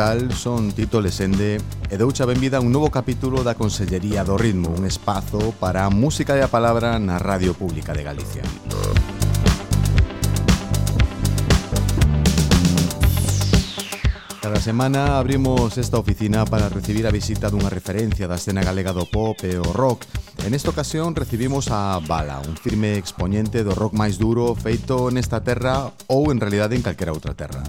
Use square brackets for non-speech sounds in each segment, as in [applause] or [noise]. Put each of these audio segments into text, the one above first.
tal? Son Tito Lesende e doucha benvida a un novo capítulo da Consellería do Ritmo, un espazo para a música e a palabra na Radio Pública de Galicia. Cada semana abrimos esta oficina para recibir a visita dunha referencia da escena galega do pop e o rock. En esta ocasión recibimos a Bala, un firme exponente do rock máis duro feito nesta terra ou en realidade en calquera outra terra.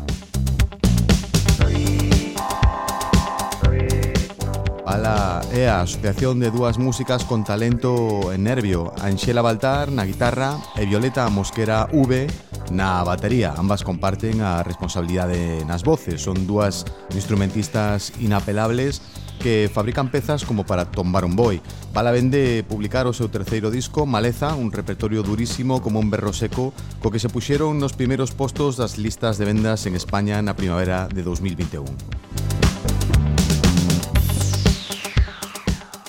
Ala é a asociación de dúas músicas con talento e nervio, Anxela Baltar na guitarra e Violeta Mosquera V na batería. Ambas comparten a responsabilidade nas voces, son dúas instrumentistas inapelables que fabrican pezas como para tombar un boi. Bala vende publicar o seu terceiro disco, Maleza, un repertorio durísimo como un berro seco, co que se puxeron nos primeiros postos das listas de vendas en España na primavera de 2021.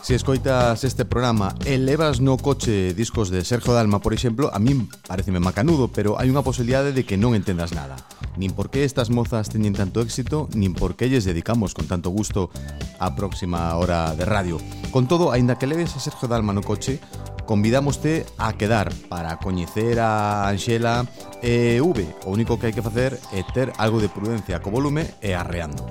Se escoitas este programa e levas no coche discos de Sergio Dalma, por exemplo, a min pareceme macanudo, pero hai unha posibilidade de que non entendas nada. Nin por que estas mozas teñen tanto éxito, nin por que lles dedicamos con tanto gusto a próxima hora de radio. Con todo, aínda que leves a Sergio Dalma no coche, convidámoste a quedar para coñecer a Anxela e V. O único que hai que facer é ter algo de prudencia co volume e arreando.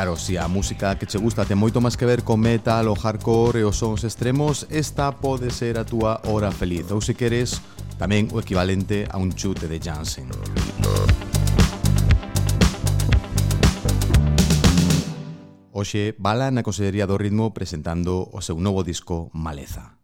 Claro, si a música que che gusta ten moito máis que ver con metal ou hardcore e os sons extremos, esta pode ser a túa hora feliz, ou se queres, tamén o equivalente a un chute de Jansen. Oxe, bala na Consellería do Ritmo presentando o seu novo disco Maleza.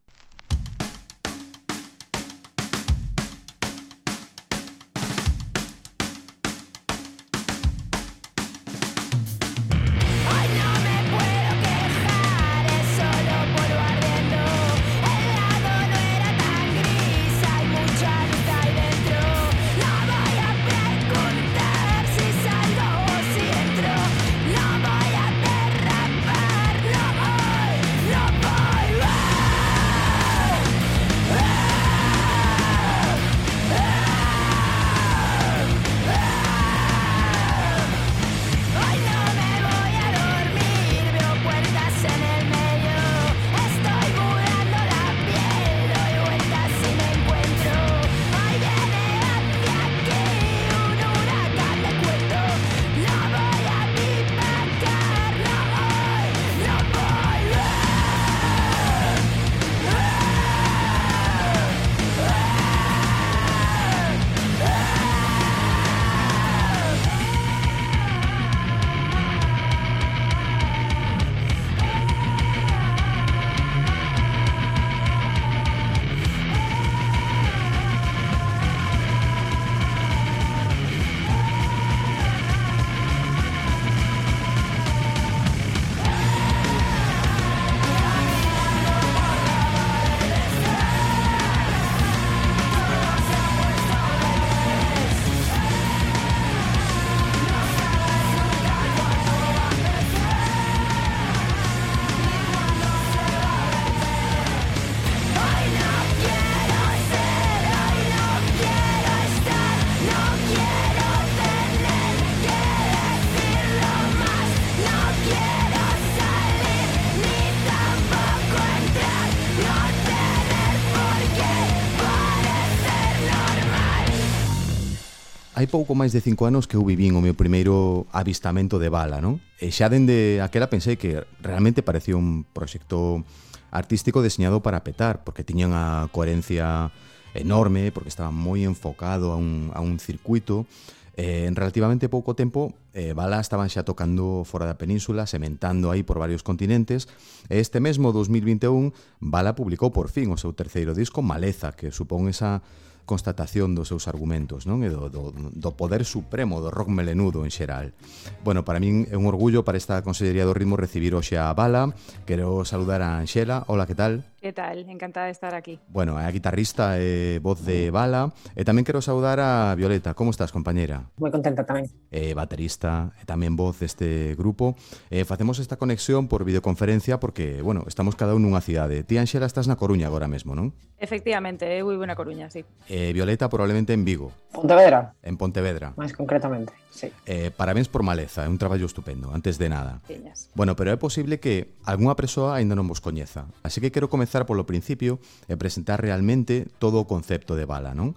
hai pouco máis de cinco anos que eu vivín o meu primeiro avistamento de bala, non? E xa dende aquela pensei que realmente parecía un proxecto artístico deseñado para petar, porque tiña unha coherencia enorme, porque estaba moi enfocado a un, a un circuito, Eh, en relativamente pouco tempo, eh, Bala estaban xa tocando fora da península, sementando aí por varios continentes, e este mesmo 2021, Bala publicou por fin o seu terceiro disco, Maleza, que supón esa constatación dos seus argumentos, non? E do, do, do poder supremo do rock melenudo en xeral. Bueno, para min é un orgullo para esta Consellería do Ritmo recibir hoxe a Bala. Quero saludar a Anxela. Hola, que tal? Que tal? Encantada de estar aquí. Bueno, é a guitarrista e eh, voz de Bala eh, e tamén quero saudar a Violeta. Como estás, compañera? Moi contenta tamén. Eh, baterista eh, e tamén voz deste grupo. Eh, facemos esta conexión por videoconferencia porque, bueno, estamos cada un nunha cidade. Ti, Anxela, estás na Coruña agora mesmo, non? Efectivamente, eu eh, vivo na Coruña, sí. Eh, Violeta probablemente en Vigo. Pontevedra. En Pontevedra. Máis concretamente. Sí. Eh, parabéns por maleza, é un traballo estupendo, antes de nada. Tiñas. Bueno, pero é posible que algunha persoa aínda non vos coñeza, así que quero comezar polo principio e presentar realmente todo o concepto de bala, non?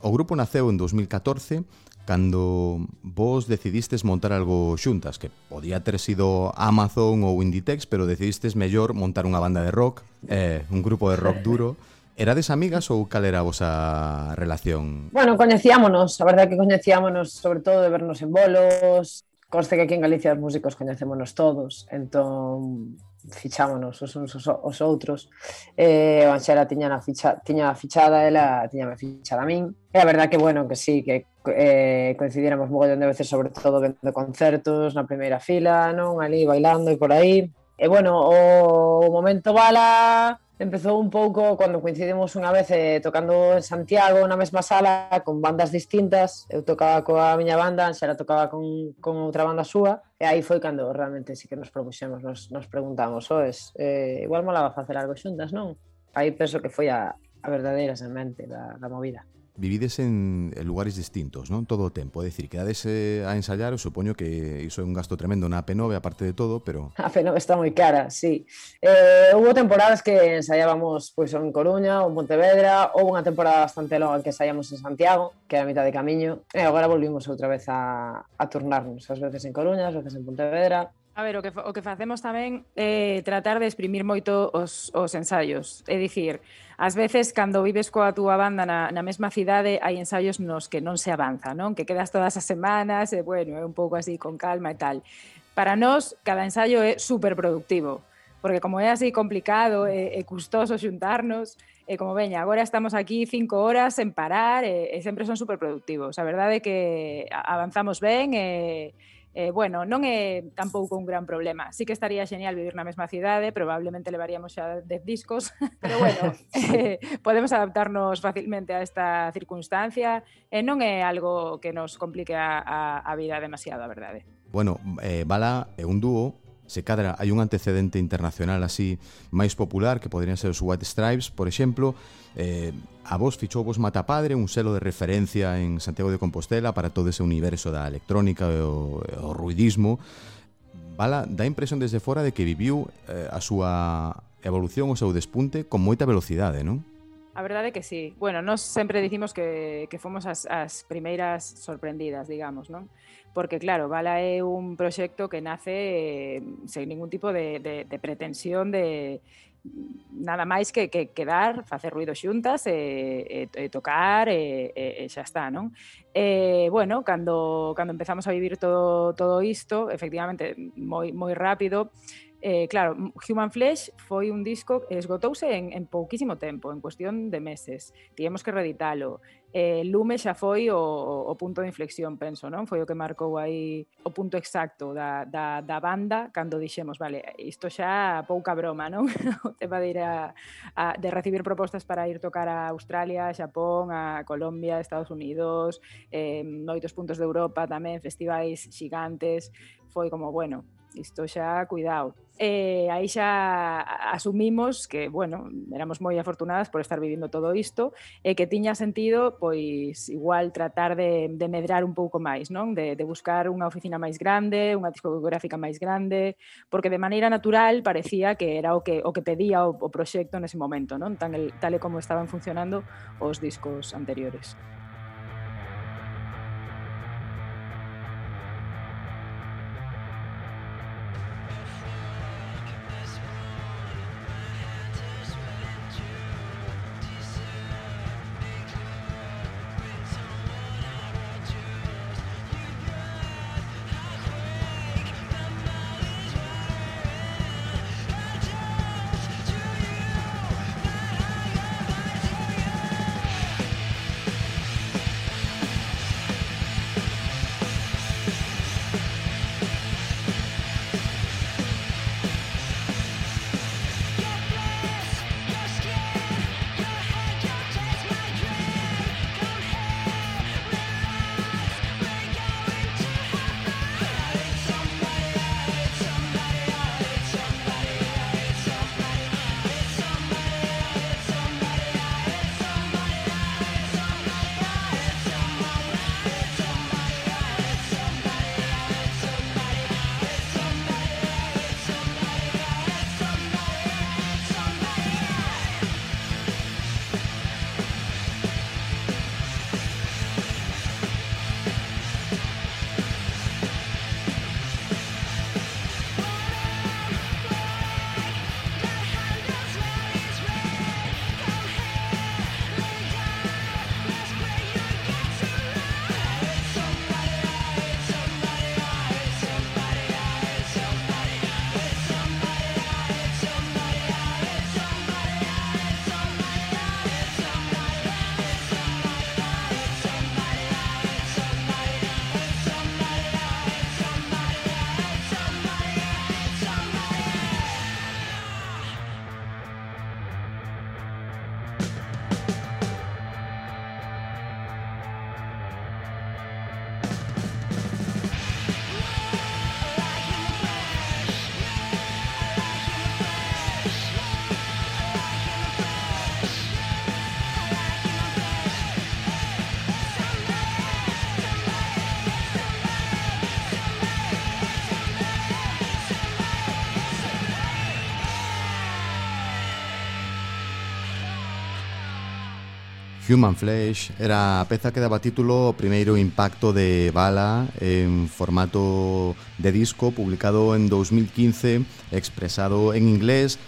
O grupo naceu en 2014 cando vos decidistes montar algo xuntas, que podía ter sido Amazon ou Inditex, pero decidistes mellor montar unha banda de rock, eh, un grupo de rock duro, [laughs] Erades amigas ou cal era a vosa relación? Bueno, coñecíamonos, a verdade que coñecíamonos sobre todo de vernos en bolos, conste que aquí en Galicia os músicos coñecémonos todos, entón fichámonos os uns os, os outros. Eh, o Anxela tiña na ficha, tiña a fichada, ela tiña me fichada a min. E a verdade que, bueno, que sí, que eh, coincidíramos mogollón de veces, sobre todo vendo concertos, na primeira fila, non? Ali bailando e por aí. E, bueno, o momento bala Empezou un pouco cando coincidimos unha vez eh, tocando en Santiago na mesma sala con bandas distintas. Eu tocaba coa miña banda, Xera tocaba con, con outra banda súa. E aí foi cando realmente sí que nos propuxemos, nos, nos preguntamos, oes, eh, igual molaba facer algo xuntas, non? Aí penso que foi a, a verdadeira semente da, da movida. Vivides en, lugares distintos, non? Todo o tempo, é dicir, quedades eh, a ensayar, eu supoño que iso é un gasto tremendo na P9 aparte de todo, pero [laughs] A P9 está moi cara, sí. Eh, hubo temporadas que ensayábamos pois en Coruña ou en Pontevedra, houve unha temporada bastante longa que ensayamos en Santiago, que era a mitad de camiño, e agora volvimos outra vez a, a turnarnos, ás veces en Coruña, ás veces en Pontevedra, A ver, o que, o que facemos tamén é eh, tratar de exprimir moito os, os ensaios. É dicir, ás veces, cando vives coa túa banda na, na mesma cidade, hai ensaios nos que non se avanza, non? Que quedas todas as semanas, e, bueno, é un pouco así, con calma e tal. Para nós, cada ensaio é superproductivo, porque como é así complicado e, e custoso xuntarnos, e como veña, agora estamos aquí cinco horas sen parar e, e sempre son superproductivos. A verdade é que avanzamos ben e, eh, bueno, non é tampouco un gran problema. Sí que estaría genial vivir na mesma cidade, probablemente levaríamos xa 10 discos, [laughs] pero bueno, [laughs] eh, podemos adaptarnos facilmente a esta circunstancia e eh, non é algo que nos complique a, a, a vida demasiado, a verdade. Bueno, eh, Bala é un dúo Se cadra hai un antecedente internacional así máis popular que poderían ser os White Stripes, por exemplo, eh, a vos fichou vos Matapadre, un selo de referencia en Santiago de Compostela para todo ese universo da electrónica e o, e o ruidismo. Bala dá impresión desde fora de que viviu eh, a súa evolución, o seu despunte, con moita velocidade, non? A verdade é que sí. Bueno, nós sempre dicimos que, que fomos as, as primeiras sorprendidas, digamos, non? Porque, claro, Bala é un proxecto que nace eh, sen ningún tipo de, de, de pretensión de nada máis que, que quedar, facer ruido xuntas e, eh, e, eh, e eh, tocar e, e, e xa está, non? E, bueno, cando, cando empezamos a vivir todo, todo isto, efectivamente, moi, moi rápido, Eh, claro, Human Flesh foi un disco que esgotouse en, en pouquísimo tempo, en cuestión de meses. Tivemos que reeditalo. Eh, Lume xa foi o, o punto de inflexión, penso, non? Foi o que marcou aí o punto exacto da, da, da banda cando dixemos, vale, isto xa pouca broma, non? [laughs] o tema de ir a, a, de recibir propostas para ir tocar a Australia, a Xapón, a Colombia, Estados Unidos, eh, noitos puntos de Europa tamén, festivais xigantes, foi como, bueno, isto xa, cuidado. Eh, aí xa asumimos que, bueno, éramos moi afortunadas por estar vivindo todo isto e que tiña sentido, pois, igual tratar de, de medrar un pouco máis, non? De, de buscar unha oficina máis grande, unha discográfica máis grande, porque de maneira natural parecía que era o que, o que pedía o, o proxecto nese momento, non? Tan el, tal e como estaban funcionando os discos anteriores. Human Flesh era a peza que daba título ao primeiro impacto de Bala en formato de disco publicado en 2015 expresado en inglés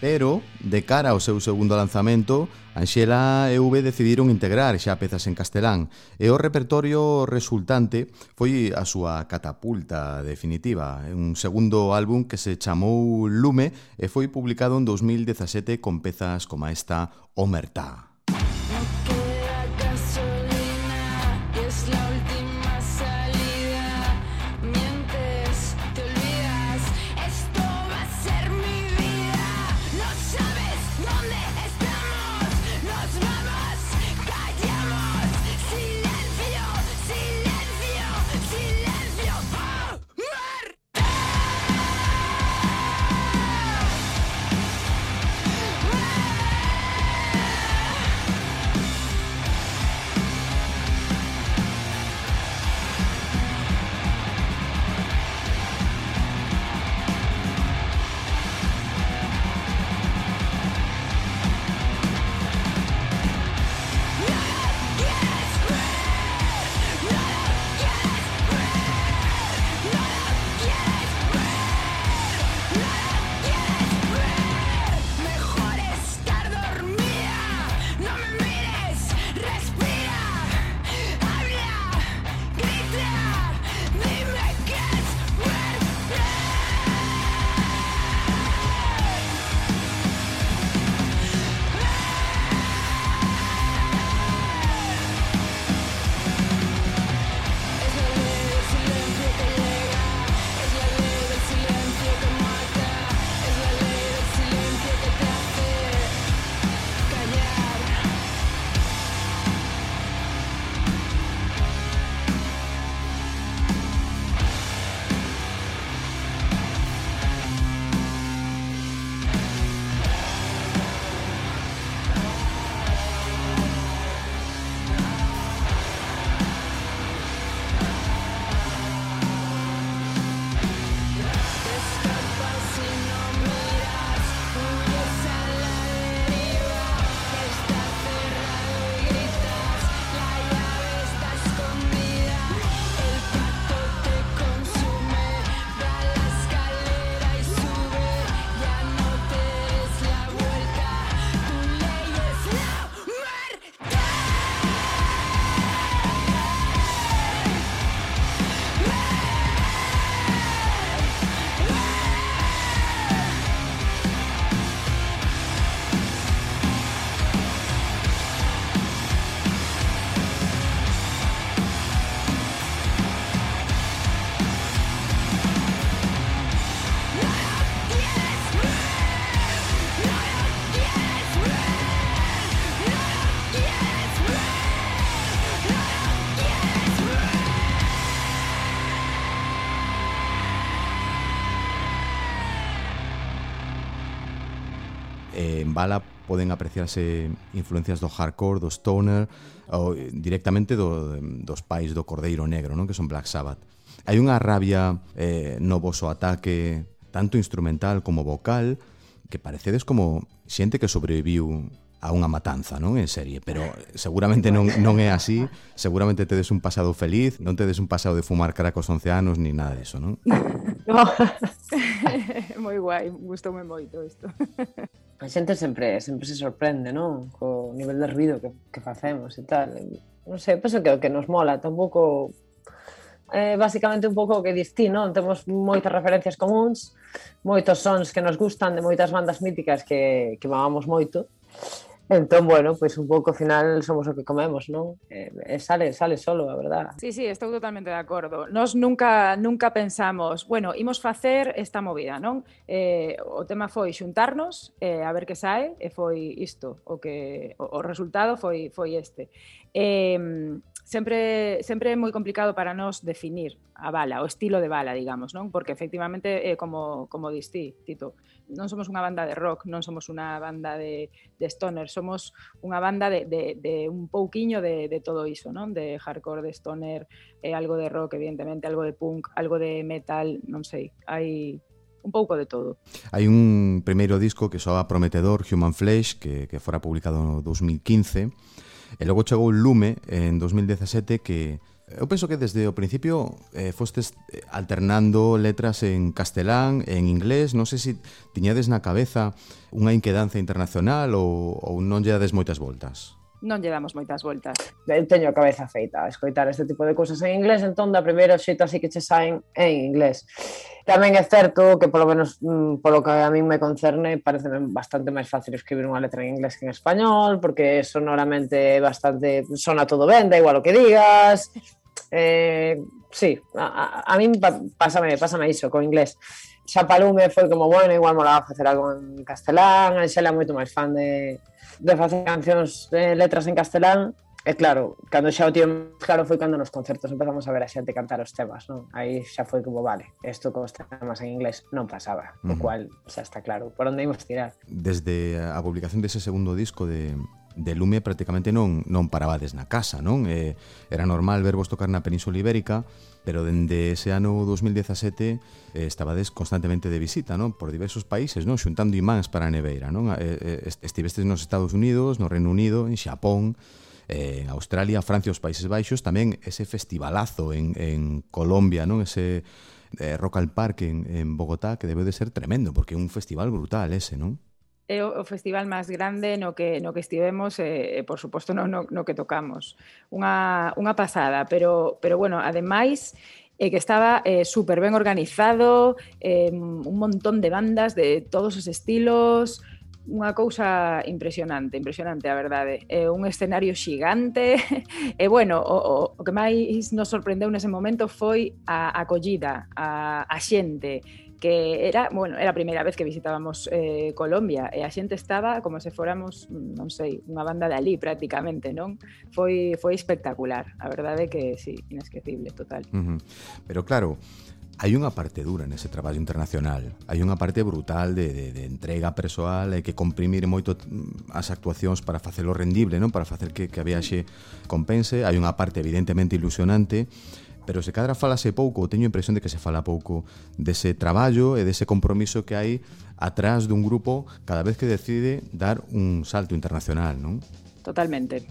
pero de cara ao seu segundo lanzamento Anxela e V decidiron integrar xa pezas en castelán e o repertorio resultante foi a súa catapulta definitiva un segundo álbum que se chamou Lume e foi publicado en 2017 con pezas como esta Omertá. bala poden apreciarse influencias do hardcore, do stoner ou directamente do, dos pais do Cordeiro Negro, non que son Black Sabbath. Hai unha rabia eh, no voso ataque tanto instrumental como vocal que parecedes como xente que sobreviviu a unha matanza, non? En serie, pero seguramente non, non é así, seguramente tedes un pasado feliz, non tedes un pasado de fumar cracos 11 anos, ni nada disso, non? [laughs] no. [laughs] Moi guai, gustoume moito isto. [laughs] a xente sempre sempre se sorprende, non? Co nivel de ruido que, que facemos e tal. Non sei, penso que o que nos mola tampouco eh, basicamente un pouco o que distí, non? Temos moitas referencias comuns, moitos sons que nos gustan de moitas bandas míticas que, que mamamos moito Entón, bueno, pois pues un pouco ao final somos o que comemos, non? Eh, eh, sale, sale solo, a verdad. Sí, sí, estou totalmente de acordo. Nos nunca nunca pensamos, bueno, imos facer esta movida, non? Eh, o tema foi xuntarnos, eh, a ver que sae, e foi isto, o que o, o resultado foi foi este. Eh, sempre sempre é moi complicado para nós definir a bala, o estilo de bala, digamos, non? Porque efectivamente é como como distí, Tito non somos unha banda de rock, non somos unha banda de, de stoner, somos unha banda de, de, de un pouquiño de, de todo iso, non? De hardcore, de stoner, eh, algo de rock, evidentemente, algo de punk, algo de metal, non sei, hai un pouco de todo. Hai un primeiro disco que soa prometedor, Human Flesh, que, que fora publicado no 2015, E logo chegou Lume en 2017 que Eu penso que desde o principio eh, fostes eh, alternando letras en castelán, en inglés, non sei se tiñades na cabeza unha inquedanza internacional ou, ou non lle dades moitas voltas non lle damos moitas voltas. Eu teño a cabeza feita a escoitar este tipo de cousas en inglés, entón da primeira xeito así que che saen en inglés. Tamén é certo que polo menos mm, polo que a min me concerne parece bastante máis fácil escribir unha letra en inglés que en español, porque sonoramente bastante sona todo ben, da igual o que digas. Eh, sí, a, a, a min pásame, pásame iso co inglés xa Palume foi como, bueno, igual molaba facer algo en castelán, Anxela é moito máis fan de, de facer cancións, de eh, letras en castelán, E claro, cando xa o tío claro foi cando nos concertos empezamos a ver a xente cantar os temas, non? Aí xa foi como, vale, isto con os temas en inglés non pasaba, uh -huh. o cual xa está claro, por onde imos tirar. Desde eh, a publicación dese segundo disco de, de Lume prácticamente non non parabades na casa, non? Eh, era normal vervos tocar na Península Ibérica, pero dende ese ano 2017 eh, estabades constantemente de visita, non? Por diversos países, non? Xuntando imáns para a neveira, non? Eh, eh, estivestes nos Estados Unidos, no Reino Unido, en Xapón, eh, en Australia, Francia, os Países Baixos, tamén ese festivalazo en, en Colombia, non? Ese eh, Rock al Park en, en Bogotá, que debe de ser tremendo, porque é un festival brutal ese, non? é o festival máis grande no que no que estivemos e, eh, por suposto no, no, no que tocamos. Unha, unha pasada, pero pero bueno, ademais e que estaba eh, super ben organizado, eh, un montón de bandas de todos os estilos, unha cousa impresionante, impresionante a verdade. É un escenario xigante [laughs] e bueno, o, o, o que máis nos sorprendeu nese momento foi a acollida, a, a xente, que era, bueno, era a primeira vez que visitábamos eh, Colombia eh, e a xente estaba como se fóramos, mm, non sei, unha banda de ali prácticamente, non? Foi foi espectacular, a verdade é que sí, inesquecible, total. Uh -huh. Pero claro, hai unha parte dura nese traballo internacional, hai unha parte brutal de, de, de entrega persoal e que comprimir moito mm, as actuacións para facelo rendible, non? Para facer que, que a viaxe compense, hai unha parte evidentemente ilusionante, pero se cadra falase pouco, teño a impresión de que se fala pouco dese traballo e dese compromiso que hai atrás dun grupo cada vez que decide dar un salto internacional, non? Totalmente.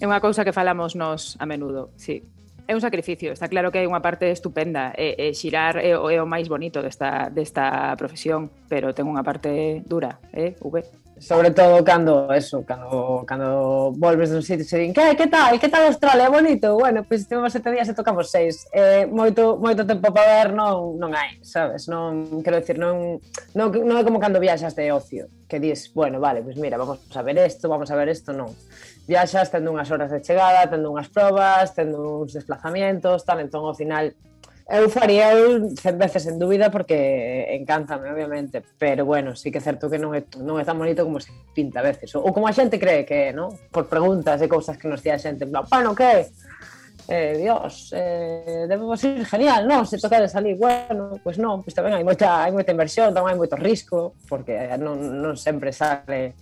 É unha cousa que falamos nos a menudo, sí é un sacrificio, está claro que hai unha parte estupenda, e, e xirar é, é o máis bonito desta, desta profesión, pero ten unha parte dura, eh, V. Sobre todo cando eso, cando, cando volves dun sitio e se din que, que tal, que tal Australia, bonito? Bueno, pois pues, temos sete días e tocamos seis. Eh, moito, moito tempo para ver non, non hai, sabes? Non, quero decir, non, non, non é como cando viaxas de ocio Que dis, bueno, vale, pois pues mira, vamos a ver isto, vamos a ver isto, non. Viaxas tendo unhas horas de chegada, tendo unhas probas, tendo uns desplazamentos, tal Entón, ao final, Eu faría eu cen veces en dúbida porque encántame, obviamente, pero bueno, sí que é certo que non é, non é tan bonito como se pinta a veces, ou como a xente cree que é, ¿no? Por preguntas e cousas que nos di a xente, en plan, bueno, que eh, Dios, eh, debemos ir genial, non, se toca de salir, bueno, pois pues non, pois pues tamén hai moita, hai moita inversión, tamén hai moito risco, porque non, non sempre sale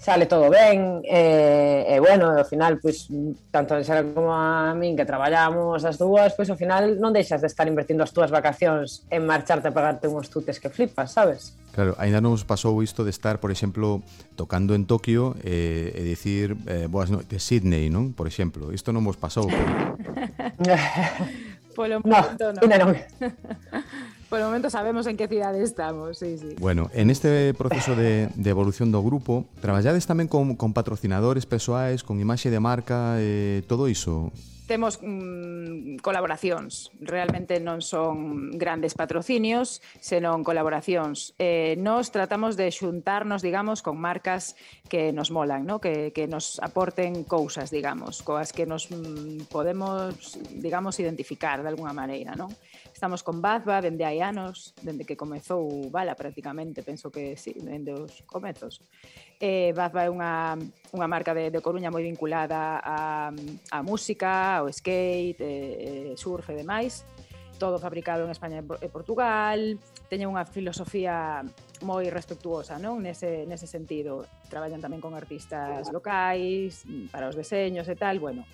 sale todo ben e, e bueno, ao final pois, tanto a Xara como a min que traballamos as dúas, pois ao final non deixas de estar invertindo as túas vacacións en marcharte a pagarte uns tutes que flipas, sabes? Claro, ainda non nos pasou isto de estar, por exemplo, tocando en Tokio eh, e dicir eh, boas noites Sydney, non? Por exemplo, isto non vos pasou. Pero... [laughs] Polo momento, no, non. non. [laughs] Por el momento sabemos en que cidade estamos, sí, sí. Bueno, en este proceso de, de evolución do grupo, traballades tamén con, con patrocinadores persoais, con imaxe de marca, eh, todo iso? temos mm, colaboracións, realmente non son grandes patrocinios, senón colaboracións. Eh, nos tratamos de xuntarnos, digamos, con marcas que nos molan, ¿no? que, que nos aporten cousas, digamos, coas que nos mm, podemos, digamos, identificar de alguna maneira. ¿no? Estamos con Bazba dende hai anos, dende que comezou Bala prácticamente, penso que sí, dende os comezos. Eh, Bazba é unha, unha marca de, de Coruña moi vinculada a, a música, ao skate, eh, surf e demais todo fabricado en España e Portugal, teñen unha filosofía moi respectuosa non nese, nese sentido. Traballan tamén con artistas locais, para os deseños e tal, bueno,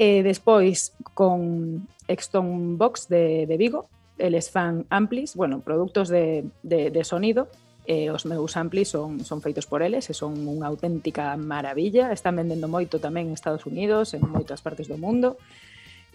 E despois, con Exton Box de, de Vigo, eles fan amplis, bueno, produtos de, de, de sonido, e os meus amplis son, son feitos por eles e son unha auténtica maravilla. Están vendendo moito tamén en Estados Unidos, en moitas partes do mundo.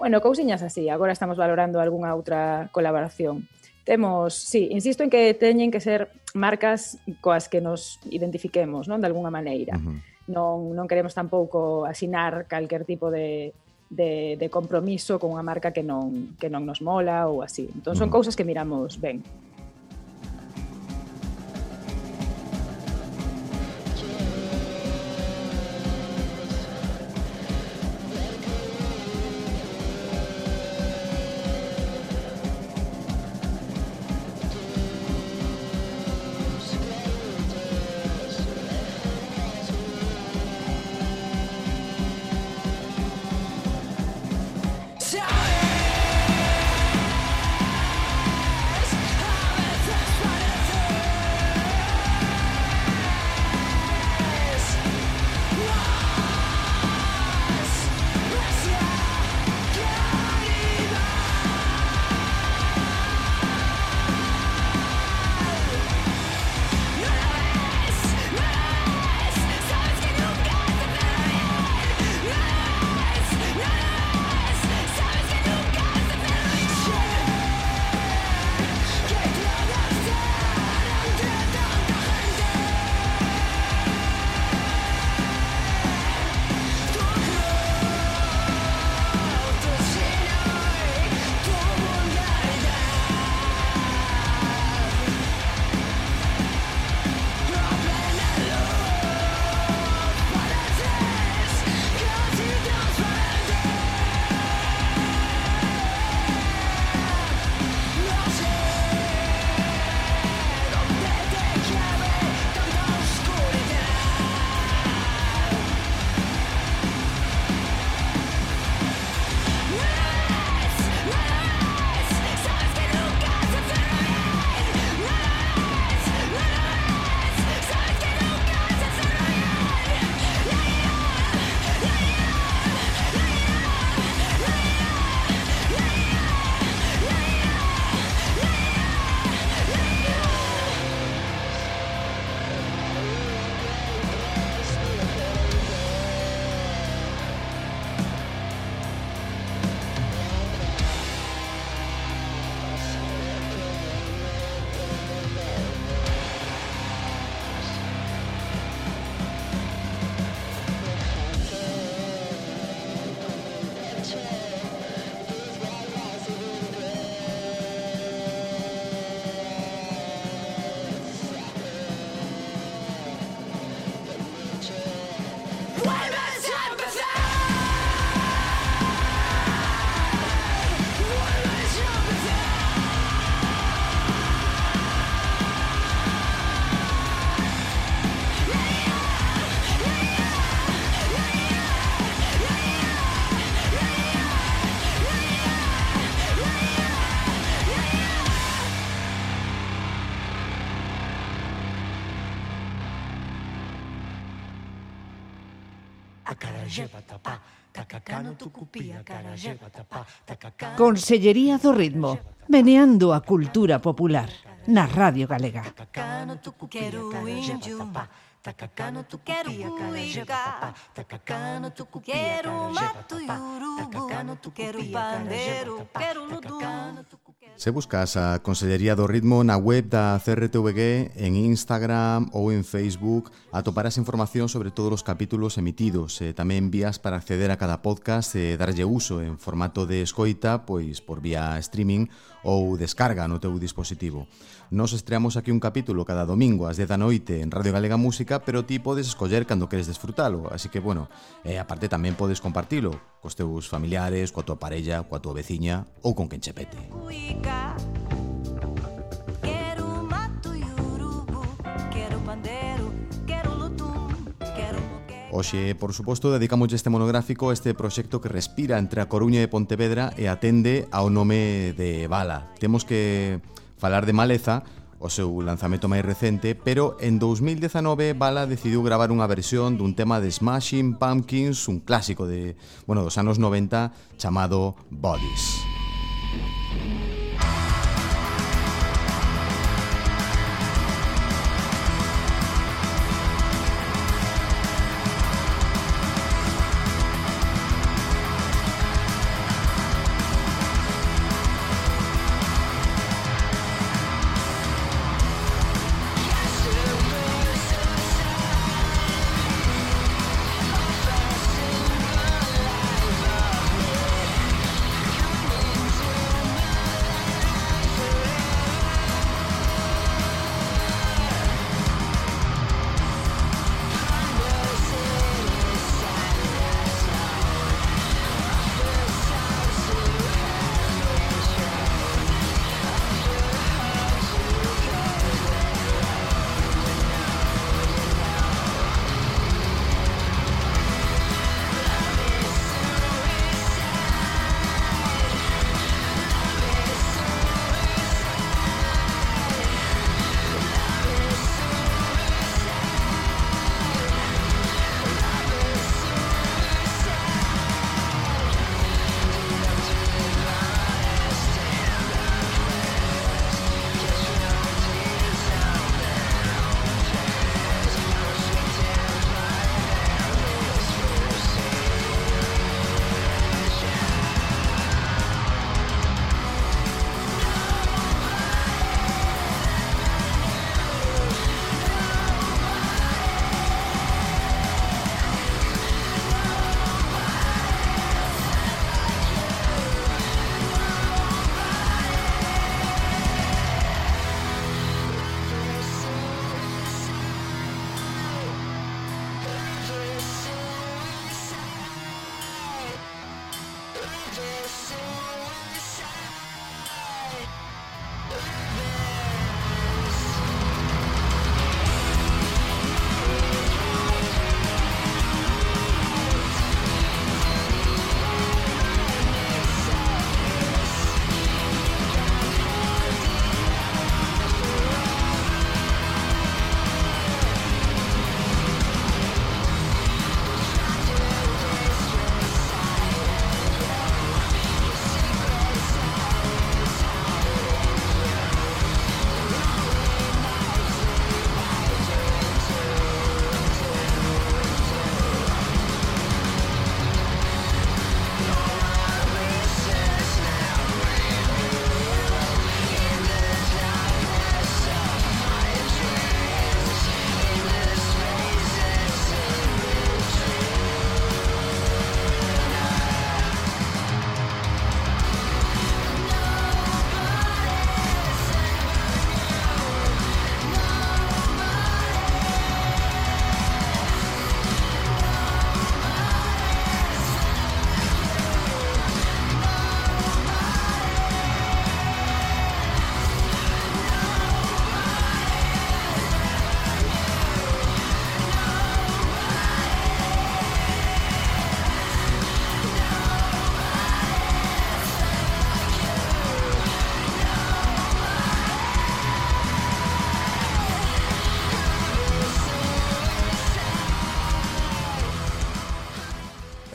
Bueno, cousiñas así, agora estamos valorando algunha outra colaboración. Temos, sí, insisto en que teñen que ser marcas coas que nos identifiquemos, non, de algunha maneira. Uh -huh. Non, non queremos tampouco asinar calquer tipo de, de, de compromiso con unha marca que non, que non nos mola ou así. Entón son uh -huh. cousas que miramos ben. Consellería do Ritmo, meneando a cultura popular na Radio Galega. Tacacano, tucupia, carajé, Tacacano, tucupia, Quero mato e urubu, quero pandeiro, quero ludum. Se buscas a Consellería do Ritmo na web da CRTVG, en Instagram ou en Facebook, atoparás información sobre todos os capítulos emitidos e tamén vías para acceder a cada podcast e darlle uso en formato de escoita, pois por vía streaming ou descarga no teu dispositivo. Nos estreamos aquí un capítulo cada domingo ás 10 da noite en Radio Galega Música, pero ti podes escoller cando queres desfrutalo, así que, bueno, e aparte tamén podes compartilo cos teus familiares, coa tua parella, coa tua veciña ou con quen che pete. Oxe, por suposto, dedicamos este monográfico a este proxecto que respira entre a Coruña e Pontevedra e atende ao nome de Bala. Temos que falar de Maleza, o seu lanzamento máis recente, pero en 2019 Bala decidiu gravar unha versión dun tema de Smashing Pumpkins, un clásico de, bueno, dos anos 90 chamado Bodies.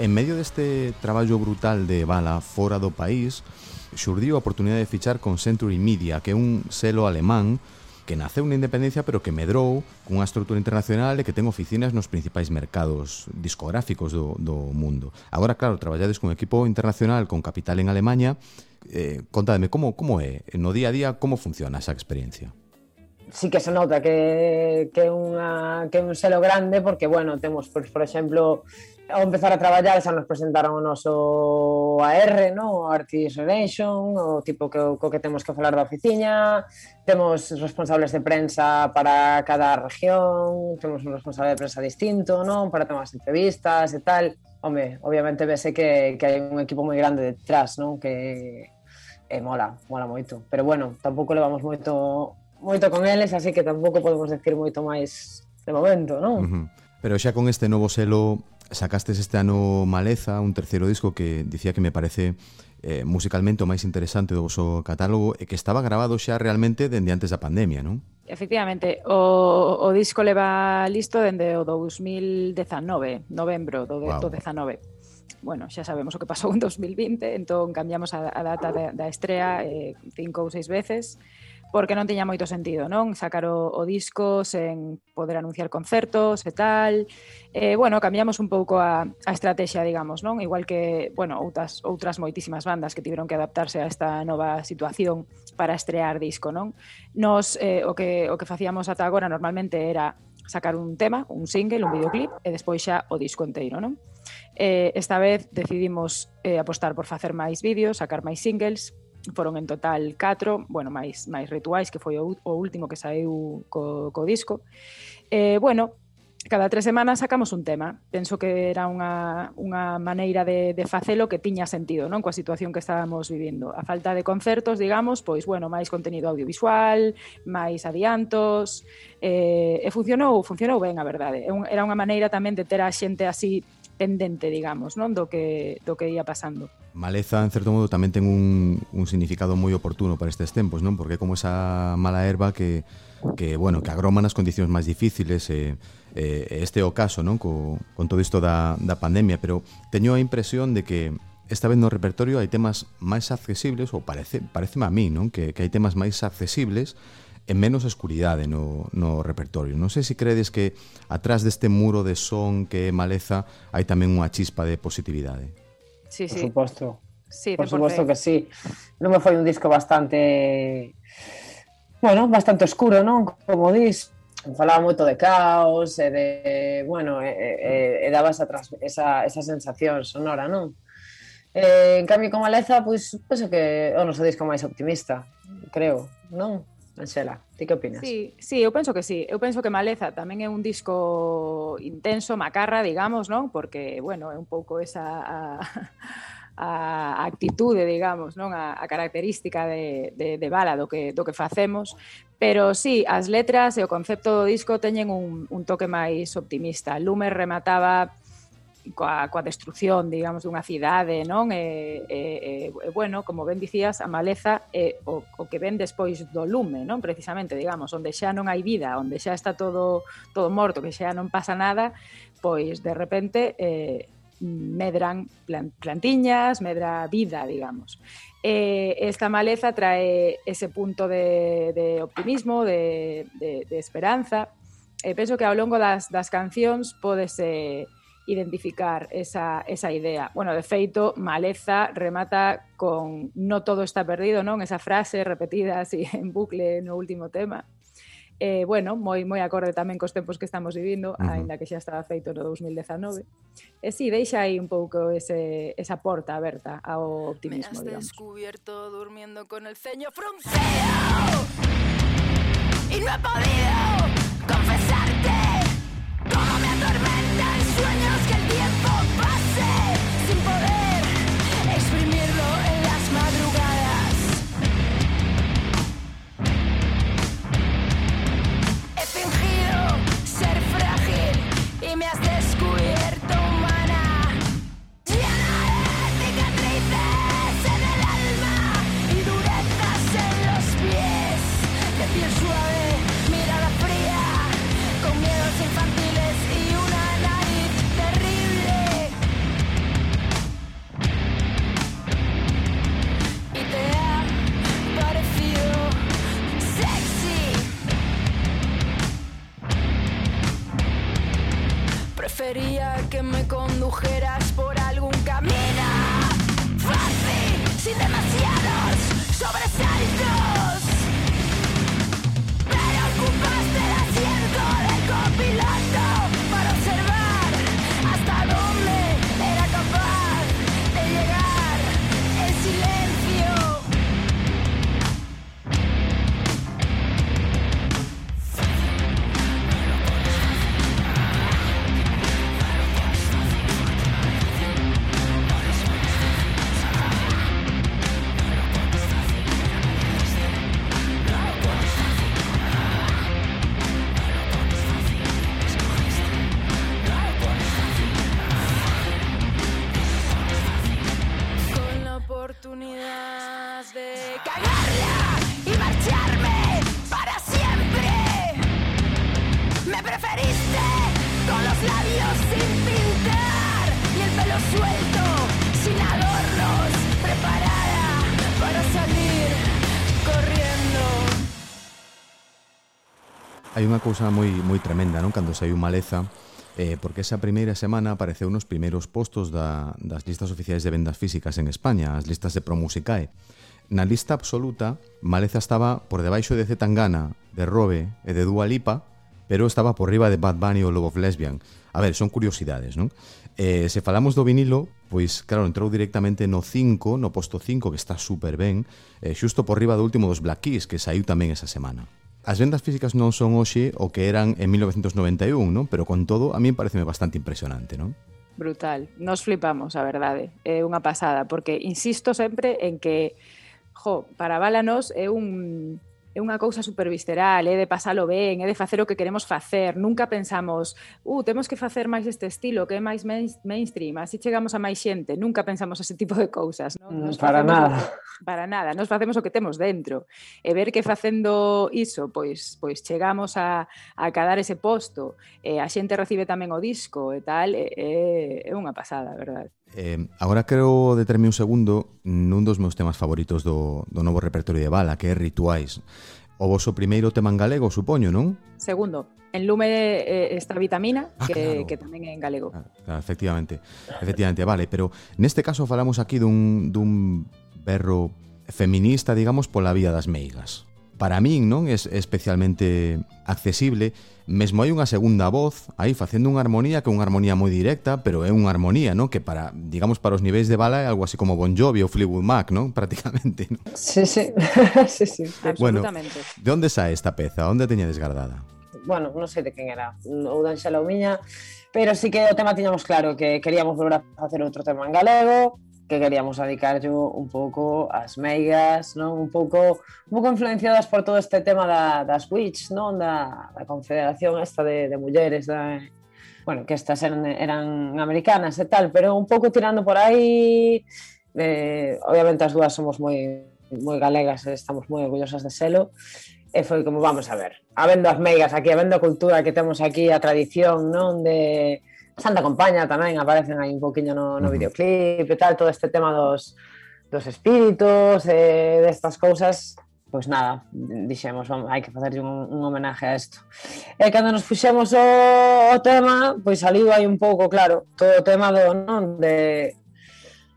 En medio deste traballo brutal de Bala fora do país, xurdiu a oportunidade de fichar con Century Media, que é un selo alemán que naceu na independencia pero que medrou cunha estrutura internacional e que ten oficinas nos principais mercados discográficos do, do mundo. Agora, claro, traballades cun equipo internacional con capital en Alemanha. Eh, contademe, como, como é? No día a día, como funciona esa experiencia? sí que se nota que, que, unha, que un selo grande porque, bueno, temos, por, por exemplo, ao empezar a traballar xa nos presentaron o noso AR, no? o Artisanation, o tipo que, co que temos que falar da oficina, temos responsables de prensa para cada región, temos un responsable de prensa distinto, no? para temas de entrevistas e tal. Home, obviamente vese que, que hai un equipo moi grande detrás, non? Que e eh, mola, mola moito. Pero bueno, tampouco levamos moito moito con eles, así que tampouco podemos decir moito máis de momento, non? Uh -huh. Pero xa con este novo selo sacastes este ano Maleza, un terceiro disco que dicía que me parece eh, musicalmente o máis interesante do vosso catálogo e que estaba grabado xa realmente dende antes da pandemia, non? Efectivamente, o, o disco leva listo dende o 2019, novembro do, wow. do 19 bueno, xa sabemos o que pasou en 2020, entón cambiamos a, a data da, da estrea eh, cinco ou seis veces porque non tiña moito sentido, non? Sacar o, o disco sen poder anunciar concertos e tal. Eh, bueno, cambiamos un pouco a, a estrategia, digamos, non? Igual que, bueno, outras, outras moitísimas bandas que tiveron que adaptarse a esta nova situación para estrear disco, non? Nos, eh, o, que, o que facíamos ata agora normalmente era sacar un tema, un single, un videoclip e despois xa o disco inteiro, non? Eh, esta vez decidimos eh, apostar por facer máis vídeos, sacar máis singles, foron en total 4, bueno, máis máis rituais que foi o, o último que saiu co, co disco. Eh, bueno, cada tres semanas sacamos un tema. Penso que era unha, unha maneira de, de facelo que tiña sentido, non? Coa situación que estábamos vivindo. A falta de concertos, digamos, pois, bueno, máis contenido audiovisual, máis adiantos, eh, e funcionou, funcionou ben, a verdade. Era unha maneira tamén de ter a xente así pendente, digamos, non do que do que ia pasando. Maleza, en certo modo, tamén ten un, un significado moi oportuno para estes tempos, non? Porque como esa mala erva que, que bueno, que agroma nas condicións máis difíciles, e, e este é o caso, non? Co, con todo isto da, da pandemia, pero teño a impresión de que esta vez no repertorio hai temas máis accesibles, ou parece, parece a mí, non? Que, que hai temas máis accesibles e menos escuridade no, no repertorio. Non sei se credes que atrás deste muro de son que é maleza hai tamén unha chispa de positividade. Sí, sí. Por suposto. Sí, por suposto que sí. Non me foi un disco bastante... Bueno, bastante oscuro, non? Como dis, falaba moito de caos e de... Bueno, e, e, e daba esa, esa, esa sensación sonora, non? Eh, en cambio, con Maleza, pois, penso que o noso disco máis optimista, creo, non? Anxela, ti que opinas? Sí, sí, eu penso que sí. Eu penso que Maleza tamén é un disco intenso, macarra, digamos, non? Porque, bueno, é un pouco esa... A... a actitude, digamos, non a, a característica de, de, de bala do que, do que facemos, pero sí, as letras e o concepto do disco teñen un, un toque máis optimista. Lume remataba coa, coa destrucción, digamos, dunha cidade, non? E, e, e, bueno, como ben dicías, a maleza é o, o que ven despois do lume, non? Precisamente, digamos, onde xa non hai vida, onde xa está todo todo morto, que xa non pasa nada, pois de repente eh, medran plantiñas, medra vida, digamos. Eh, esta maleza trae ese punto de, de optimismo, de, de, de esperanza, e penso que ao longo das, das cancións podese identificar esa, esa idea. Bueno, de feito, Maleza remata con no todo está perdido, non? Esa frase repetida así [laughs] en bucle no último tema. Eh, bueno, moi moi acorde tamén cos tempos que estamos vivindo, uh -huh. aínda que xa estaba feito no 2019. E si, sí, deixa aí un pouco ese, esa porta aberta ao optimismo, Me has digamos. descubierto durmiendo con el ceño fruncido Y no he podido confesar que me condujeras por algún camino fácil, sin demasiados sobresaltos. unha cousa moi moi tremenda, non? Cando saiu Maleza, eh, porque esa primeira semana apareceu nos primeiros postos da, das listas oficiais de vendas físicas en España, as listas de Promusicae. Na lista absoluta, Maleza estaba por debaixo de Zetangana, de Robe e de Dua Lipa, pero estaba por riba de Bad Bunny ou Love of Lesbian. A ver, son curiosidades, non? Eh, se falamos do vinilo, pois claro, entrou directamente no 5, no posto 5, que está super ben, eh, xusto por riba do último dos Black Keys, que saiu tamén esa semana. As vendas físicas non son hoxe o que eran en 1991, non? Pero con todo, a mí pareceme bastante impresionante, non? Brutal. Nos flipamos, a verdade. É unha pasada, porque insisto sempre en que, jo, para Balanos é un é unha cousa super visceral, é de pasalo ben, é de facer o que queremos facer, nunca pensamos, uh, temos que facer máis este estilo, que é máis main mainstream, así chegamos a máis xente, nunca pensamos ese tipo de cousas. Non? Mm, nos para nada. Que, para nada, nos facemos o que temos dentro. E ver que facendo iso, pois, pois chegamos a, a cadar ese posto, e a xente recibe tamén o disco e tal, é, é unha pasada, verdade. Eh, agora quero determe un segundo nun dos meus temas favoritos do, do novo repertorio de Bala, que é Rituais. O voso primeiro tema en galego, supoño, non? Segundo. En lume eh, esta vitamina, ah, que, claro. que tamén é en galego. Ah, claro, efectivamente. Efectivamente, vale. Pero neste caso falamos aquí dun, dun berro feminista, digamos, pola vía das meigas para min non é especialmente accesible, mesmo hai unha segunda voz aí facendo unha armonía que é unha armonía moi directa, pero é unha armonía, non? Que para, digamos, para os niveis de bala é algo así como Bon Jovi ou Fleetwood Mac, non? [laughs] Prácticamente, non? Sí, sí. [laughs] sí, sí. Bueno, de onde sae esta peza? Onde teñedes desgardada? bueno, non sei de quen era, ou da Anxela ou miña, pero sí que o tema tiñamos claro que queríamos volver a facer outro tema en galego, que queríamos dedicarlo un pouco ás meigas, non? Un pouco un pouco influenciadas por todo este tema da, das witch, non? Da, da confederación esta de, de mulleres da, bueno, que estas eran, eran americanas e tal, pero un pouco tirando por aí eh, obviamente as dúas somos moi moi galegas e estamos moi orgullosas de selo e foi como vamos a ver, habendo as meigas aquí, habendo a cultura que temos aquí, a tradición, non, de Santa Compaña tamén aparecen aí un poquinho no, no videoclip e tal, todo este tema dos, dos espíritus, eh, destas cousas, pois nada, dixemos, vamos, hai que facerlle un, un homenaje a isto. E cando nos puxemos o, o tema, pois saliu aí un pouco, claro, todo o tema do, non, de,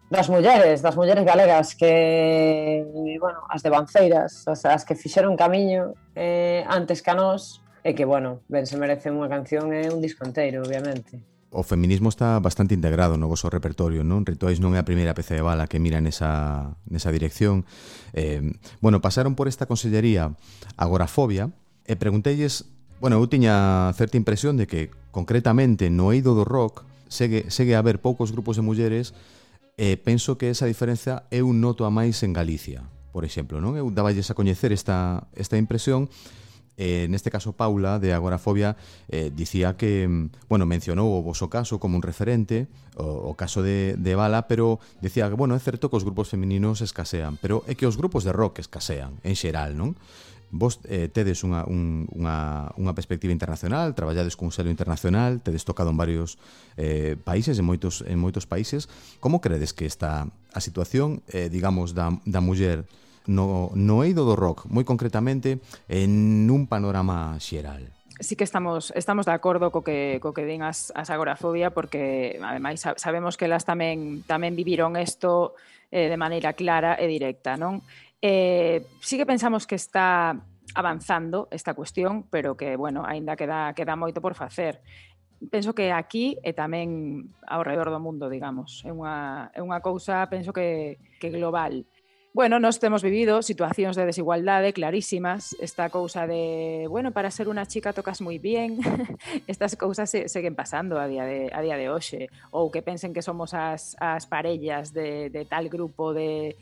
das mulleres, das mulleres galegas que, bueno, as de Banceiras, as, as que fixeron camiño eh, antes que a nós, e que, bueno, ben se merece unha canción e un disco inteiro, obviamente o feminismo está bastante integrado no voso repertorio, non? Rituais non é a primeira peza de bala que mira nesa, nesa dirección. Eh, bueno, pasaron por esta consellería agorafobia e preguntelles... bueno, eu tiña certa impresión de que concretamente no eido do rock segue, segue a haber poucos grupos de mulleres e penso que esa diferenza eu noto a máis en Galicia, por exemplo, non? Eu daballes a coñecer esta, esta impresión e Eh, en este caso, Paula, de Agorafobia, eh, dicía que, mm, bueno, mencionou o voso caso como un referente, o, o caso de, de Bala, pero dicía que, bueno, é certo que os grupos femininos escasean, pero é que os grupos de rock escasean, en xeral, non? Vos eh, tedes unha, un, unha, unha perspectiva internacional, traballades cun selo internacional, tedes tocado en varios eh, países, en moitos, en moitos países. Como credes que está a situación, eh, digamos, da, da muller no, no eido do rock, moi concretamente en un panorama xeral sí que estamos estamos de acordo co que co que din as, as agorafobia porque ademais sabemos que elas tamén tamén viviron isto eh, de maneira clara e directa, non? Eh, sí que pensamos que está avanzando esta cuestión, pero que bueno, aínda queda queda moito por facer. Penso que aquí e tamén ao redor do mundo, digamos, é unha é unha cousa, penso que que global Bueno, nos temos vivido situacións de desigualdade clarísimas, esta cousa de, bueno, para ser unha chica tocas moi bien, [laughs] estas cousas se, seguen pasando a día de, a día de hoxe, ou que pensen que somos as, as parellas de, tal grupo de,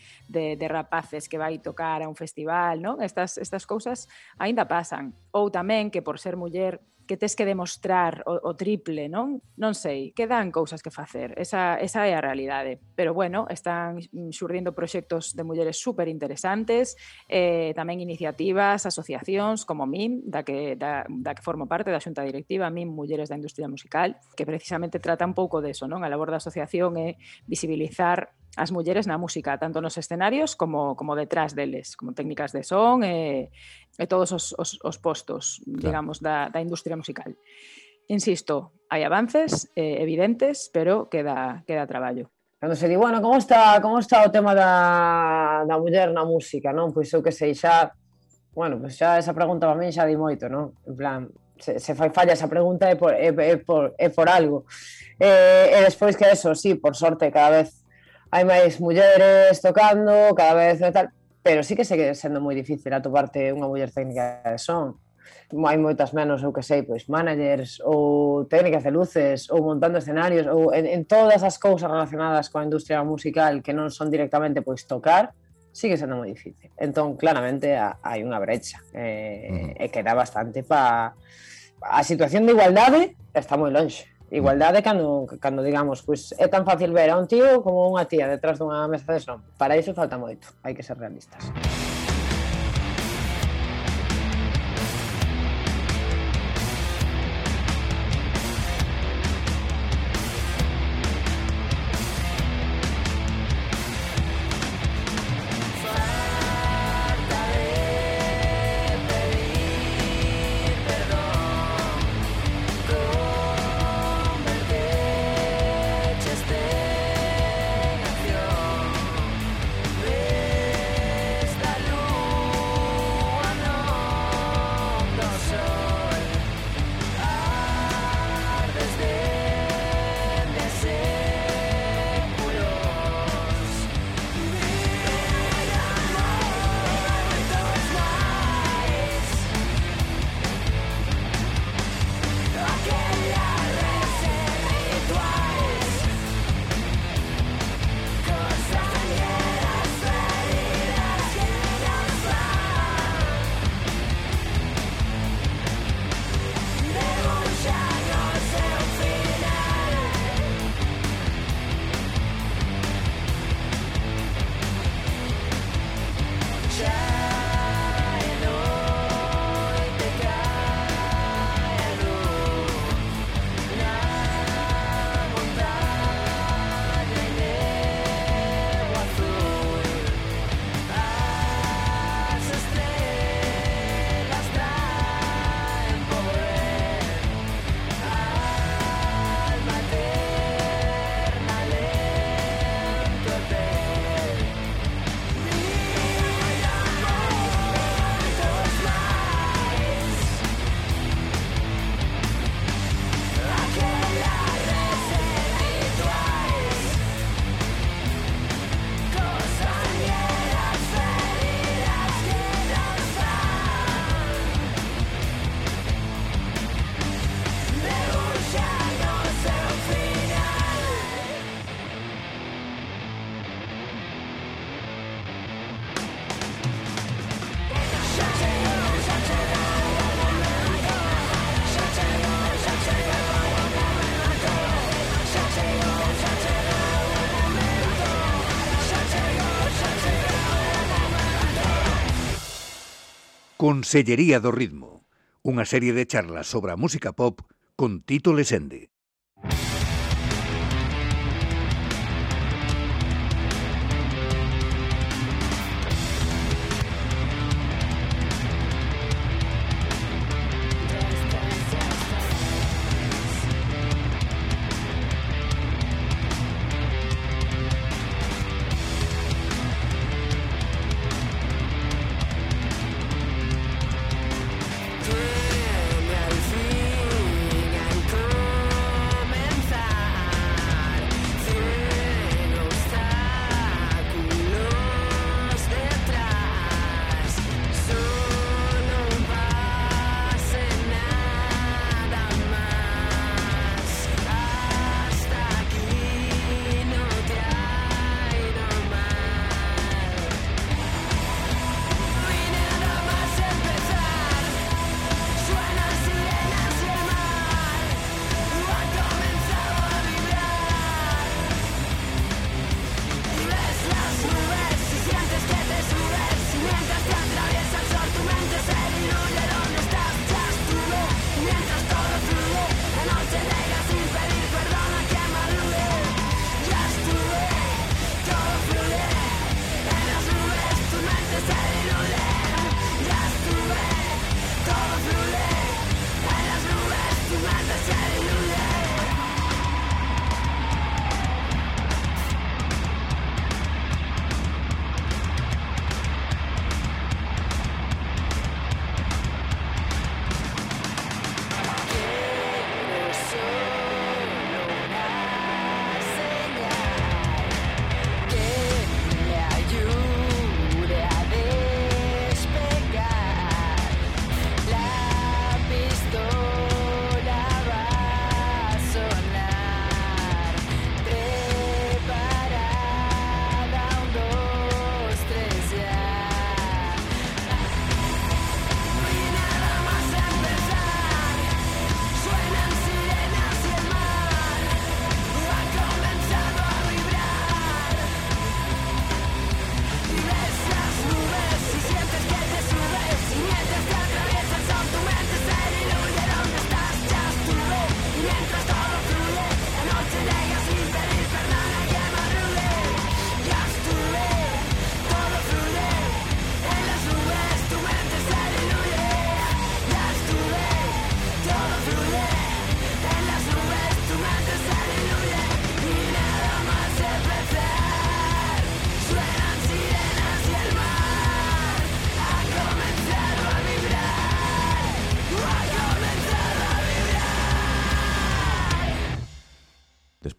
rapaces que vai tocar a un festival, non? Estas, estas cousas aínda pasan. Ou tamén que por ser muller que tes que demostrar o, o triple, non? Non sei, quedan cousas que facer, esa, esa é a realidade. Pero bueno, están xurdindo proxectos de mulleres super interesantes, eh, tamén iniciativas, asociacións como MIM, da que, da, da que formo parte da xunta directiva, MIM Mulleres da Industria Musical, que precisamente trata un pouco de eso, non? A labor da asociación é visibilizar as mulleres na música, tanto nos escenarios como, como detrás deles, como técnicas de son e, e todos os, os, os postos, claro. digamos, da, da industria musical. Insisto, hai avances eh, evidentes, pero queda, queda traballo. Cando se di, bueno, como está, como está o tema da, da muller na música, non? Pois eu que sei, xa bueno, pois xa esa pregunta para min xa di moito, non? En plan, se, se fai falla esa pregunta é por, é, é por, é por algo. E, e despois que eso, sí, por sorte, cada vez hai máis mulleres tocando, cada vez e tal, pero sí que segue sendo moi difícil atoparte unha muller técnica de son. Hai moitas menos, eu que sei, pois managers ou técnicas de luces ou montando escenarios ou en, en todas as cousas relacionadas coa industria musical que non son directamente pois tocar, sigue sendo moi difícil. Entón, claramente, hai unha brecha eh, mm. e queda bastante pa... A situación de igualdade está moi lonxe. Igualdade cando, cando digamos, pois é tan fácil ver a un tío como unha tía detrás dunha mesa de son. Para iso falta moito, hai que ser realistas. Música Consellería do Ritmo, unha serie de charlas sobre a música pop con Tito Lesende.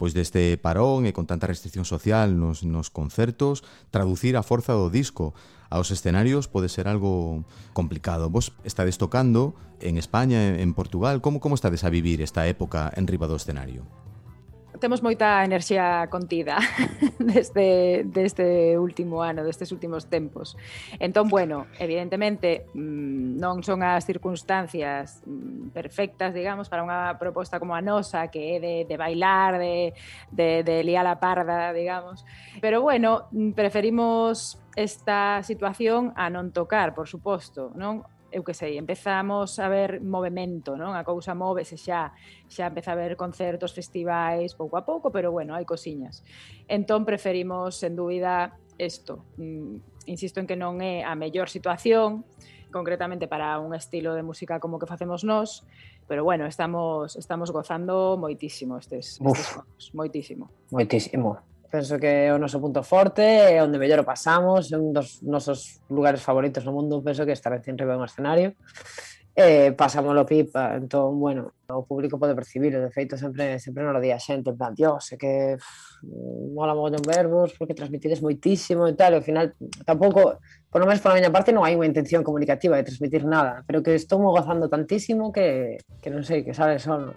pois deste parón e con tanta restricción social nos, nos concertos, traducir a forza do disco aos escenarios pode ser algo complicado. Vos estades tocando en España, en Portugal, como como estades a vivir esta época en riba do escenario? temos moita enerxía contida [laughs] desde, deste último ano, destes últimos tempos. Entón, bueno, evidentemente mm, non son as circunstancias mm, perfectas, digamos, para unha proposta como a nosa, que é de, de bailar, de, de, de liar a parda, digamos. Pero bueno, mm, preferimos esta situación a non tocar, por suposto, non? eu que sei, empezamos a ver movimento, non? A cousa móvese xa, xa empeza a ver concertos, festivais, pouco a pouco, pero bueno, hai cosiñas. Entón preferimos, sen dúbida, isto. Mm, insisto en que non é a mellor situación, concretamente para un estilo de música como que facemos nós, pero bueno, estamos estamos gozando moitísimo estes, Uf, estes fondos, moitísimo. Moitísimo. Penso que é o noso punto forte, é onde mellor o pasamos, é un dos nosos lugares favoritos no mundo, penso que estar en riba un escenario. Eh, pasámoslo pipa, entón, bueno, o público pode percibir, de feito sempre sempre nos lo di a xente, en plan, dios, é que pff, mola mogollón verbos, porque transmitides moitísimo e tal, e ao final tampouco, por lo menos pola miña parte non hai unha intención comunicativa de transmitir nada, pero que estou gozando tantísimo que, que non sei, que sale solo.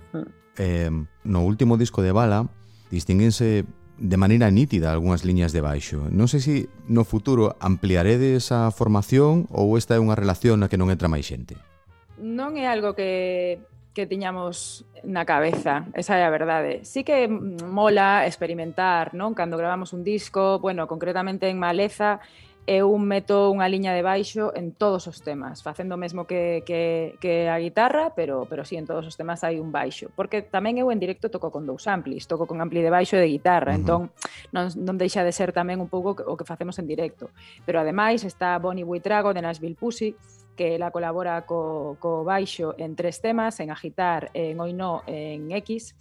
Eh, no último disco de Bala distinguense de maneira nítida algunhas liñas de baixo. Non sei se no futuro ampliaredes a formación ou esta é unha relación na que non entra máis xente. Non é algo que que tiñamos na cabeza, esa é a verdade. Sí que mola experimentar, non? Cando gravamos un disco, bueno, concretamente en Maleza, eu meto unha liña de baixo en todos os temas, facendo o mesmo que, que, que a guitarra, pero, pero sí, en todos os temas hai un baixo. Porque tamén eu en directo toco con dous amplis, toco con ampli de baixo e de guitarra, uh -huh. entón non, non deixa de ser tamén un pouco o que facemos en directo. Pero ademais está Bonnie Buitrago de Nashville Pussy, que ela colabora co, co baixo en tres temas, en agitar, en Oino, en X,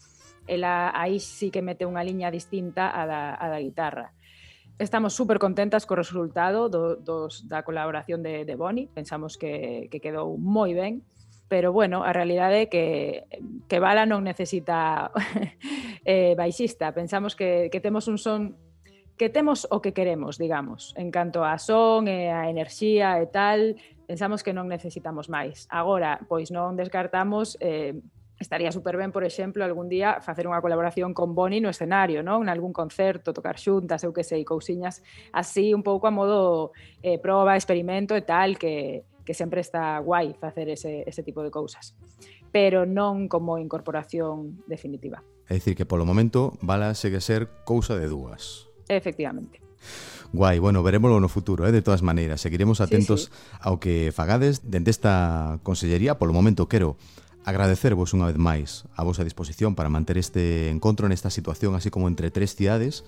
ela aí sí que mete unha liña distinta a da, a da guitarra Estamos super contentas co resultado do, dos, da colaboración de, de Boni, pensamos que, que quedou moi ben, pero bueno, a realidade é que, que Bala non necesita [laughs] eh, baixista, pensamos que, que temos un son que temos o que queremos, digamos, en canto a son e a enerxía e tal, pensamos que non necesitamos máis. Agora, pois non descartamos eh, estaría super ben, por exemplo, algún día facer unha colaboración con Boni no escenario, non? En algún concerto, tocar xuntas, eu que sei, cousiñas así un pouco a modo eh, proba, experimento e tal, que, que sempre está guai facer ese, ese tipo de cousas pero non como incorporación definitiva. É dicir que polo momento Bala segue ser cousa de dúas. Efectivamente. Guai, bueno, verémolo no futuro, eh? de todas maneiras. Seguiremos atentos sí, sí. ao que fagades dende esta consellería. Polo momento quero agradecervos unha vez máis a vosa disposición para manter este encontro nesta situación así como entre tres cidades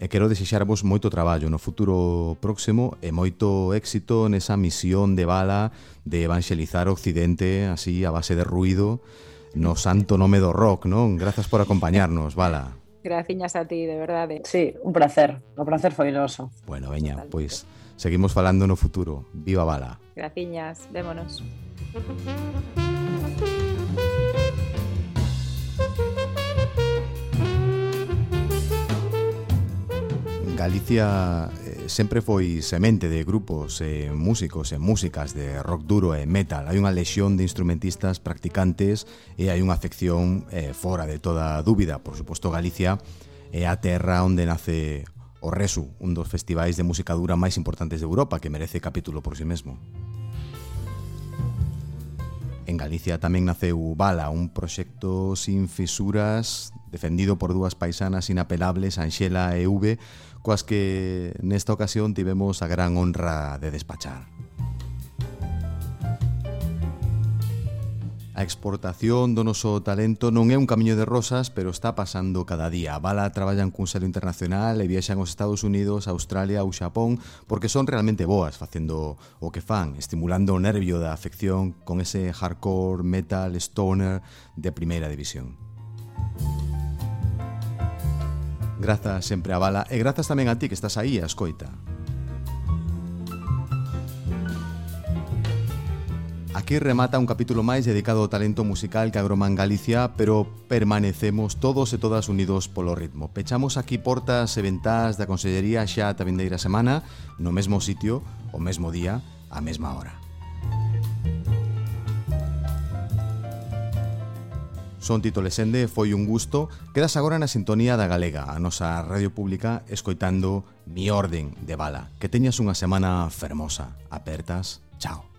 e quero desexarvos moito traballo no futuro próximo e moito éxito nesa misión de bala de evangelizar o Occidente así a base de ruido no santo nome do rock, non? Grazas por acompañarnos, bala. Graciñas a ti, de verdade. Sí, un placer. O placer foi noso. Bueno, veña, pois seguimos falando no futuro. Viva bala. Graciñas, vémonos. Thank you. Galicia eh, sempre foi semente de grupos e eh, músicos e músicas de rock duro e metal. Hai unha lexión de instrumentistas practicantes e hai unha afección eh, fora de toda dúbida. Por suposto, Galicia é a terra onde nace o Resu, un dos festivais de música dura máis importantes de Europa, que merece capítulo por si sí mesmo. En Galicia tamén naceu Bala, un proxecto sin fisuras defendido por dúas paisanas inapelables, Anxela e V, coas que nesta ocasión tivemos a gran honra de despachar. A exportación do noso talento non é un camiño de rosas, pero está pasando cada día. A Bala traballan cun selo internacional e viaxan aos Estados Unidos, Australia ou Xapón porque son realmente boas facendo o que fan, estimulando o nervio da afección con ese hardcore metal stoner de primeira división. Grazas sempre a bala e grazas tamén a ti que estás aí a escoita. Aquí remata un capítulo máis dedicado ao talento musical que agroman Galicia, pero permanecemos todos e todas unidos polo ritmo. Pechamos aquí portas e ventás da Consellería xa a vindeira semana, no mesmo sitio, o mesmo día, a mesma hora. Son Tito Lesende, foi un gusto. Quedas agora na sintonía da Galega, a nosa radio pública, escoitando Mi Orden de Bala. Que teñas unha semana fermosa. Apertas, chao.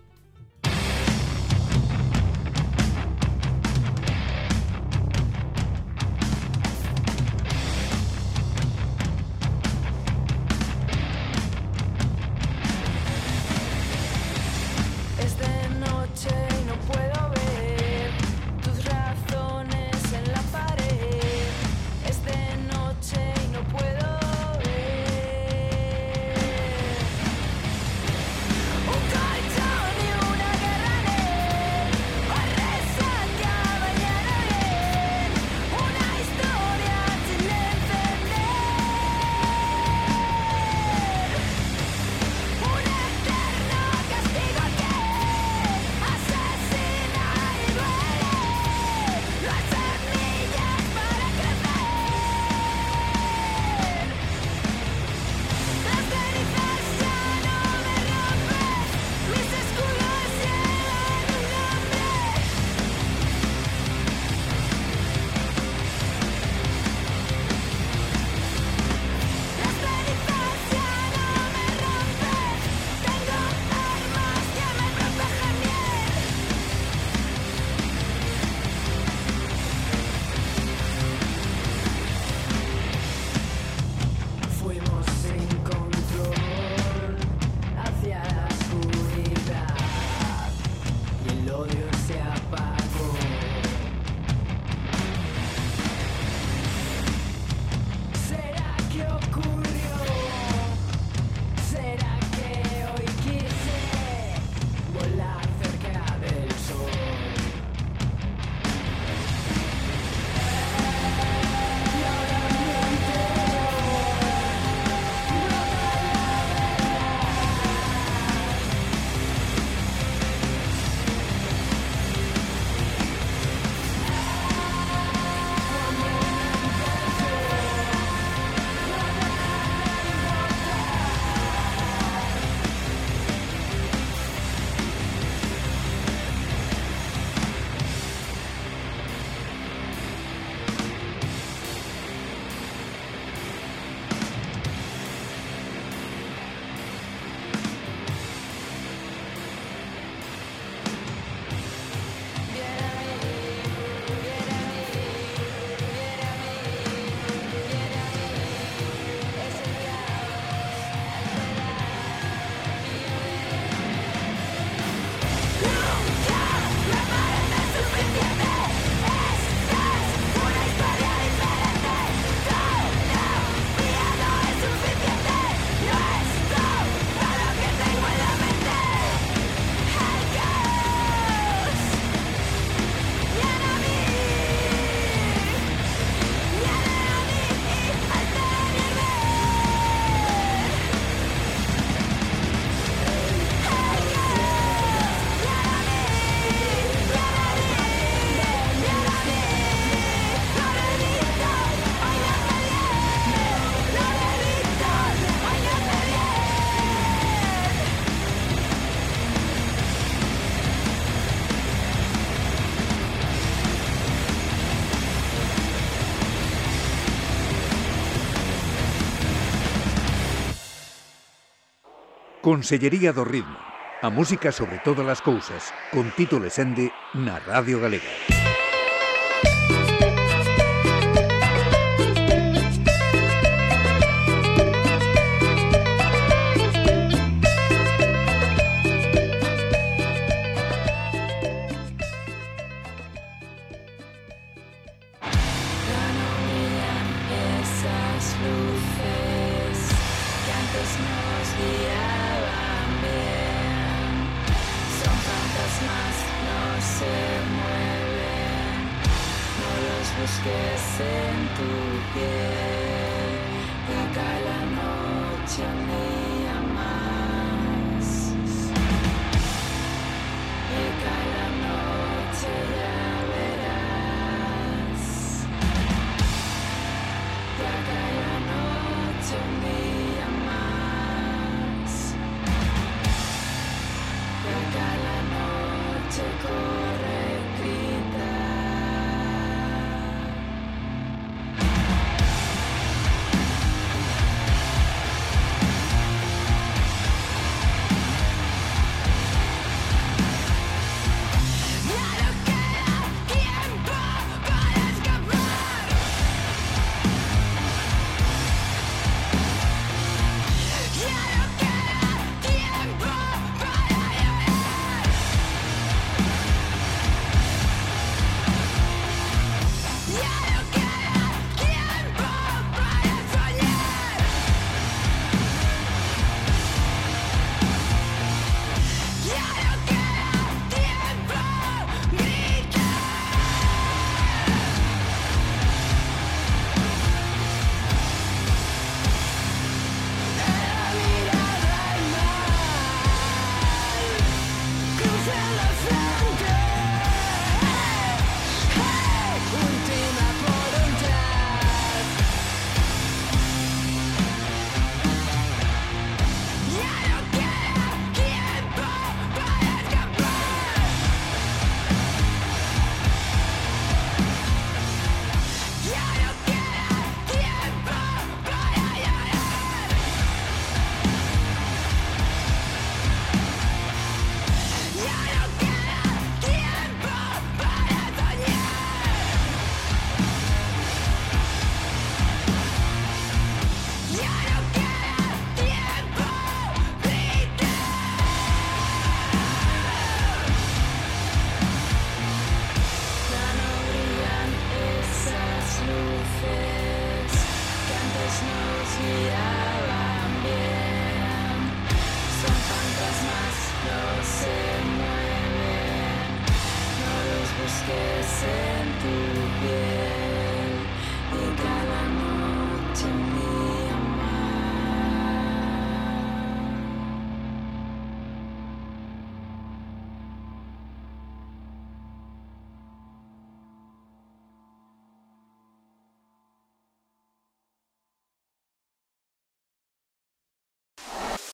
Consellería do Ritmo. A música sobre todas as cousas, con Tito Lesende na Radio Galega.